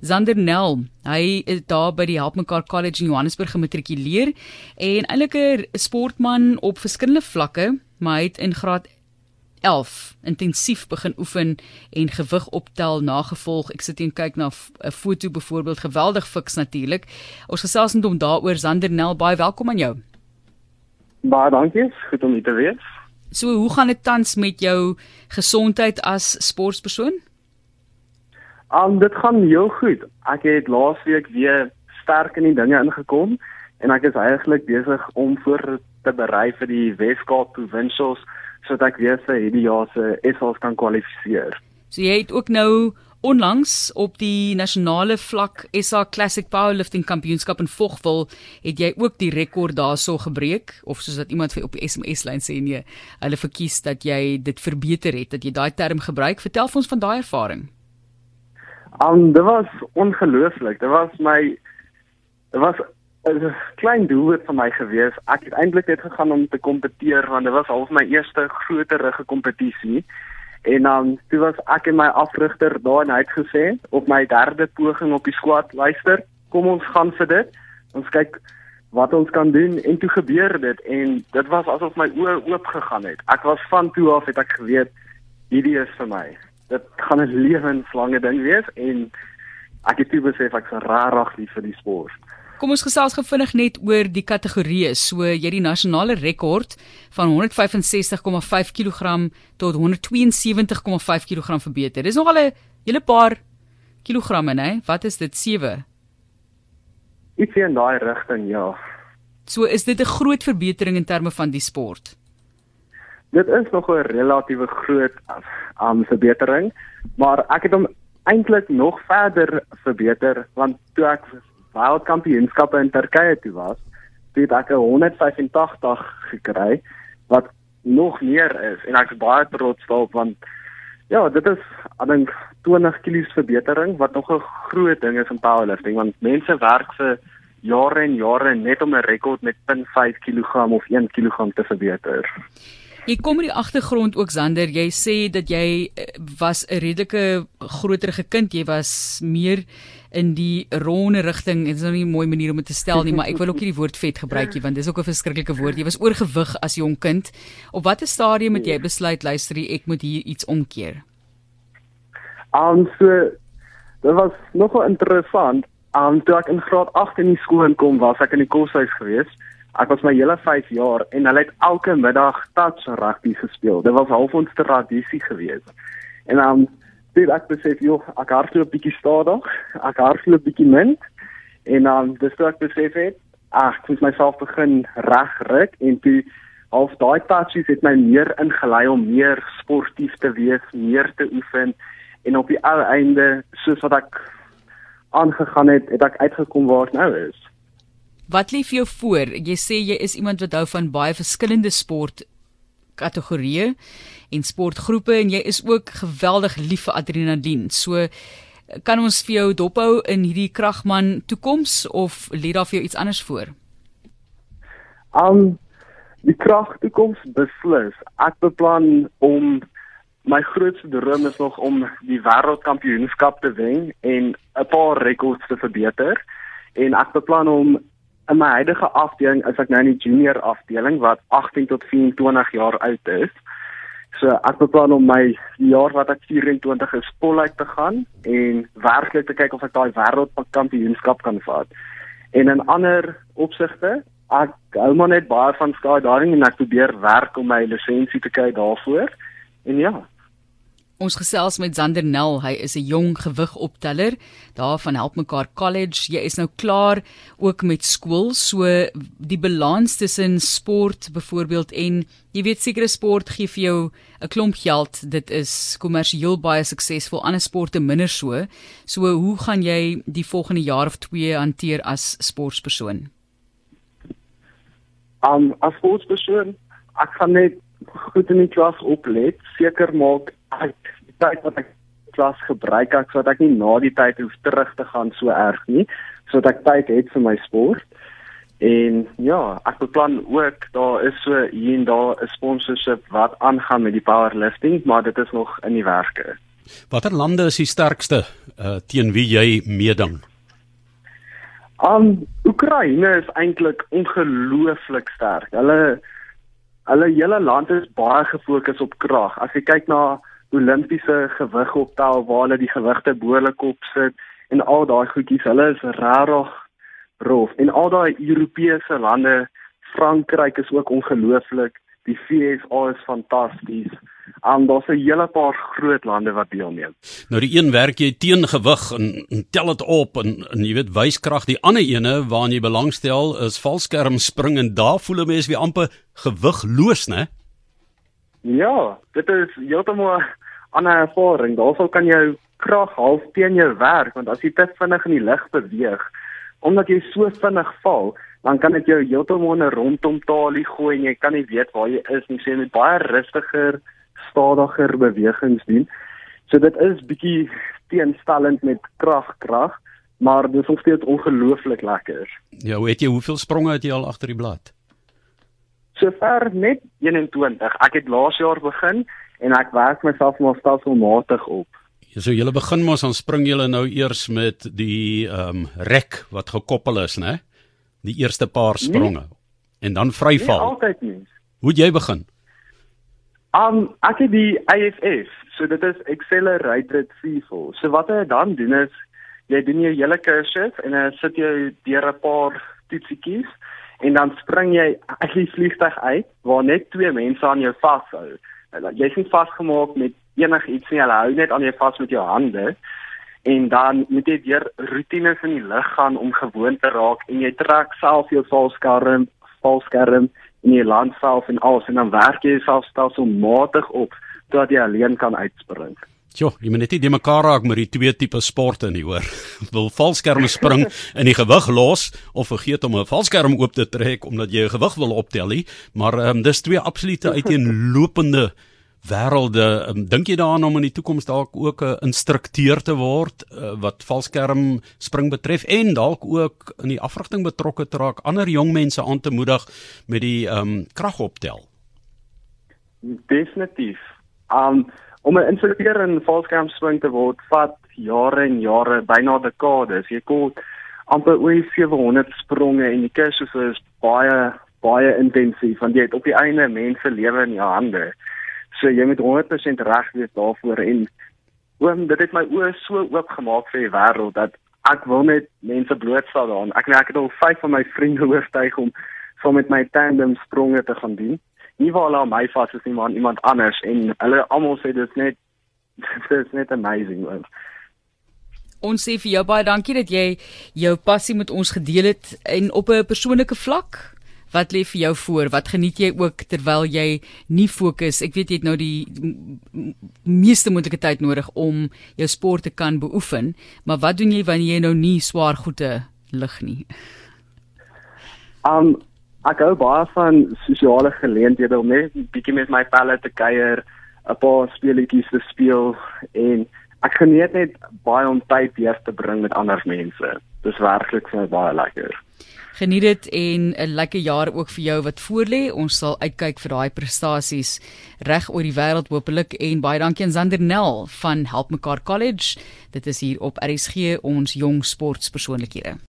Zander Nel. Hy is daar by die Help Mekaar College in Johannesburg gematrikuleer en eintlik 'n sportman op verskillende vlakke, maar hy het in graad 11 intensief begin oefen en gewig optel nagevolg. Ek sit en kyk na 'n foto byvoorbeeld geweldig fiks natuurlik. Ons gesels net om daaroor Zander Nel, baie welkom aan jou. Baie dankie, goed om u te weet. So, hoe gaan dit tans met jou gesondheid as sportpersoon? Um dit gaan heel goed. Ek het laasweek weer sterk in die dinge ingekom en ek is eintlik besig om voor te berei vir die Weskaap Provincials sodat ek weer vir hierdie jaar se SA's kan kwalifiseer. So jy het ook nou onlangs op die nasionale vlak SA Classic Powerlifting Kampioenskap in Vogwel het jy ook die rekord daarso gebreek of soos dat iemand vir op die SMS lyn sê nee, hulle verkies dat jy dit verbeter het, dat jy daai term gebruik. Vertel vir ons van daai ervaring. Um dit was ongelooflik. Dit was my dit was 'n klein doelwit vir my gewees. Ek het eintlik net gegaan om te kompeteer want dit was half my eerste groterige kompetisie. En dan um, toe was ek en my afrigter daar en hy het gesê op my derde poging op die squat, luister, kom ons gaan vir dit. Ons kyk wat ons kan doen en toe gebeur dit en dit was asof my oë oop gegaan het. Ek was van toe af het ek geweet hierdie is vir my. Dit gaan 'n lewenslange ding wees en ek het toe besef ek is rarig lief vir die sport. Kom ons gesels gefvinnig net oor die kategorieë. So jy die nasionale rekord van 165,5 kg tot 172,5 kg verbeter. Dis nogal 'n hele paar kilogramme, né? Wat is dit 7? Iets in daai rigting, ja. So is dit 'n groot verbetering in terme van die sport. Dit is nog 'n relatiewe groot um verbetering, maar ek het hom eintlik nog verder verbeter want toe ek wêreldkampioenskappe in Turkye toe was, het ek 185 gekry wat nog meer is en ek is baie trots daarop want ja, dit is ek dink 20 kg verbetering wat nog 'n groot ding is in powerlifting want mense werk vir jare en jare net om 'n rekord met 0.5 kg of 1 kg te verbeter. Jy kom in die agtergrond ook Zander, jy sê dat jy eh, was 'n redelike groterige kind, jy was meer in die ronde rigting. Dit is nou nie 'n mooi manier om dit te stel nie, maar ek wil ook nie die woord vet gebruik nie want dis ook 'n verskriklike woord. Jy was oorgewig as jong kind. Op watter stadium het jy besluit luister, ek moet hier iets omkeer? Um so dit was nogal interessant. Um toe ek in graad 8 in die skool inkom, was ek in die koshuis gewees. Ek was my hele 5 jaar en hulle het elke middag touch rugby gespeel. Dit was half ons tradisie gewees. En um dit ek besef joh, ek hardloop 'n bietjie stadig, ek hardloop 'n bietjie min en dan um, dis toe ek besef het, ag, ek moet myself begin regruk en toe half daai touches het my meer ingelei om meer sportief te wees, meer te oefen en op die ou einde soos wat ek aangegaan het, het ek uitgekom waar ek nou is. Wat lief jou voor? Jy sê jy is iemand wat hou van baie verskillende sport kategorieë en sportgroepe en jy is ook geweldig lief vir adrenalien. So kan ons vir jou dophou in hierdie kragman toekoms of lê daar vir jou iets anders voor? Um die krag toekoms beslis. Ek beplan om my grootste droom is nog om die wêreldkampioenskap te wen en 'n paar rekords te verbeter en ek beplan om in my huidige afdeling as ek nou in die junior afdeling wat 18 tot 24 jaar oud is. So ek beplan om my jaar wat ek 24 is voluit te gaan en werklik te kyk of ek daai wêreldkampioenskap kan vat. En in ander opsigte, ek hou maar net baie van skydiving en ek probeer werk om my lisensie te kry daarvoor. En ja, Ons gesels met Zander Nel, hy is 'n jong gewigopteller daar van Help Mekaar College. Jy is nou klaar ook met skool, so die balans tussen sport byvoorbeeld en jy weet sekere sport gee vir jou 'n klomp geld. Dit is kommersieel baie suksesvol, ander sporte minder so. So hoe gaan jy die volgende jaar of 2 hanteer as sportpersoon? Um as sportpersoon, ek gaan net goed in die klas oplet, seker maak ek tyd wat ek klas gebruik ek sodat ek nie na die tyd hoef terug te gaan so erg nie, sodat ek tyd het vir my sport. En ja, ek beplan ook daar is so hier en daar 'n sponsorship wat aangaan met die powerlifting, maar dit is nog in die werke. Watter lande is die sterkste uh, teen wie jy meeding? Um Oekraïne is eintlik ongelooflik sterk. Hulle hulle hele land is baie gefokus op krag. As jy kyk na Olimpiese gewig optel waar hulle die gewigte behoorlik op sit en al daai goedjies, hulle is regtig rof. En al daai Europese lande, Frankryk is ook ongelooflik. Die FSA is fantasties. Um daar's 'n hele paar groot lande wat deelneem. Nou die een werk jy teen gewig en, en tel dit op en, en jy weet wyskrag, die ander ene waarna jy belangstel is valskerm spring en daar voel 'n mens weer amper gewigloos, né? Ja, dit is heeltemal ander ervaring. Daarsou kan jou krag half teen jou werk want as jy te vinnig in die lug beweeg, omdat jy so vinnig val, dan kan dit jou heeltemal 'n rondom talie gooi en jy kan nie weet waar jy is nie. So jy moet baie rustiger stadiger bewegings doen. So dit is bietjie teenstellend met krag krag, maar dit is nog steeds ongelooflik lekker. Ja, weet jy hoeveel spronge het jy al agter die blad? Sover net 21. Ek het laas jaar begin en ek werk myself maar stelselmatig op. Ja, so julle begin mos aan spring julle nou eers met die ehm um, rek wat gekoppel is, né? Die eerste paar spronge. Nee, en dan vryval. Nee, altyd nie. Hoe jy begin? Um ek het die AFF, so dit is Accelerated Freefall. So wat jy dan doen is jy doen jou hele kursus en dan sit jy deur 'n paar toetsietjies en dan spring jy uit die vliegtuig uit waar net twee mense aan jou vashou. Jy's nie vasgemaak met enigiets nie, hulle hou net aan jou vas met jou hande. En dan moet jy deur rotines in die lug gaan om gewoon te raak en jy trek self jou valskerm, valskerm in die land self en alles en dan werk jy jouself stelselmatig op totdat jy alleen kan uitspring. Jo, jy moet net nie mekaar raak met die twee tipe sporte nie, hoor. Wil valskerm spring in die gewig los of vergeet om 'n valskerm oop te trek omdat jy 'n gewig wil optel nie, maar ehm um, dis twee absolute uiteenlopende wêrelde. Um, Dink jy daaraan om in die toekoms dalk ook 'n instrukteur te word uh, wat valskerm spring betref en dalk ook in die afrigting betrokke te raak, ander jong mense aan te moedig met die ehm um, kragoptel? Definitief. Um om 'n instrukteur in valskerm spring te word, vat jare en jare, byna dekades. Jy kom amper oor 700 spronge en die kursus is baie baie intensief want jy het op die einde mense lewe in jou hande. So jy moet 100% reg wees daarvoor en oom dit het my oë so oop gemaak vir die wêreld dat ek wil net mense blootstel daaraan. Ek ek het al vyf van my vriende hooftuig om saam met my tandem spronge te gaan doen. Nie waar hulle my vas is nie maar iemand anders en hulle almal sê dit is net dit is net amazing man. Ons sê vir jou baie dankie dat jy jou passie met ons gedeel het en op 'n persoonlike vlak Wat lê vir jou voor? Wat geniet jy ook terwyl jy nie fokus? Ek weet jy het nou die meeste moontlike tyd nodig om jou sport te kan beoefen, maar wat doen jy wanneer jy nou nie swaar goede lig nie? Um ek hou baie van sosiale geleenthede om net 'n bietjie met my pelle te kuier, 'n paar speletjies te speel en ek geniet net baie om tyd deur te bring met ander mense. Dis werklik vir my baie lekker. Geniet dit en 'n lekker jaar ook vir jou wat voorlê. Ons sal uitkyk vir daai prestasies reg oor die wêreld hopelik en baie dankie aan Zander Nel van Help Mekaar College. Dit is hier op RSG ons jong sportpersoonlikhede.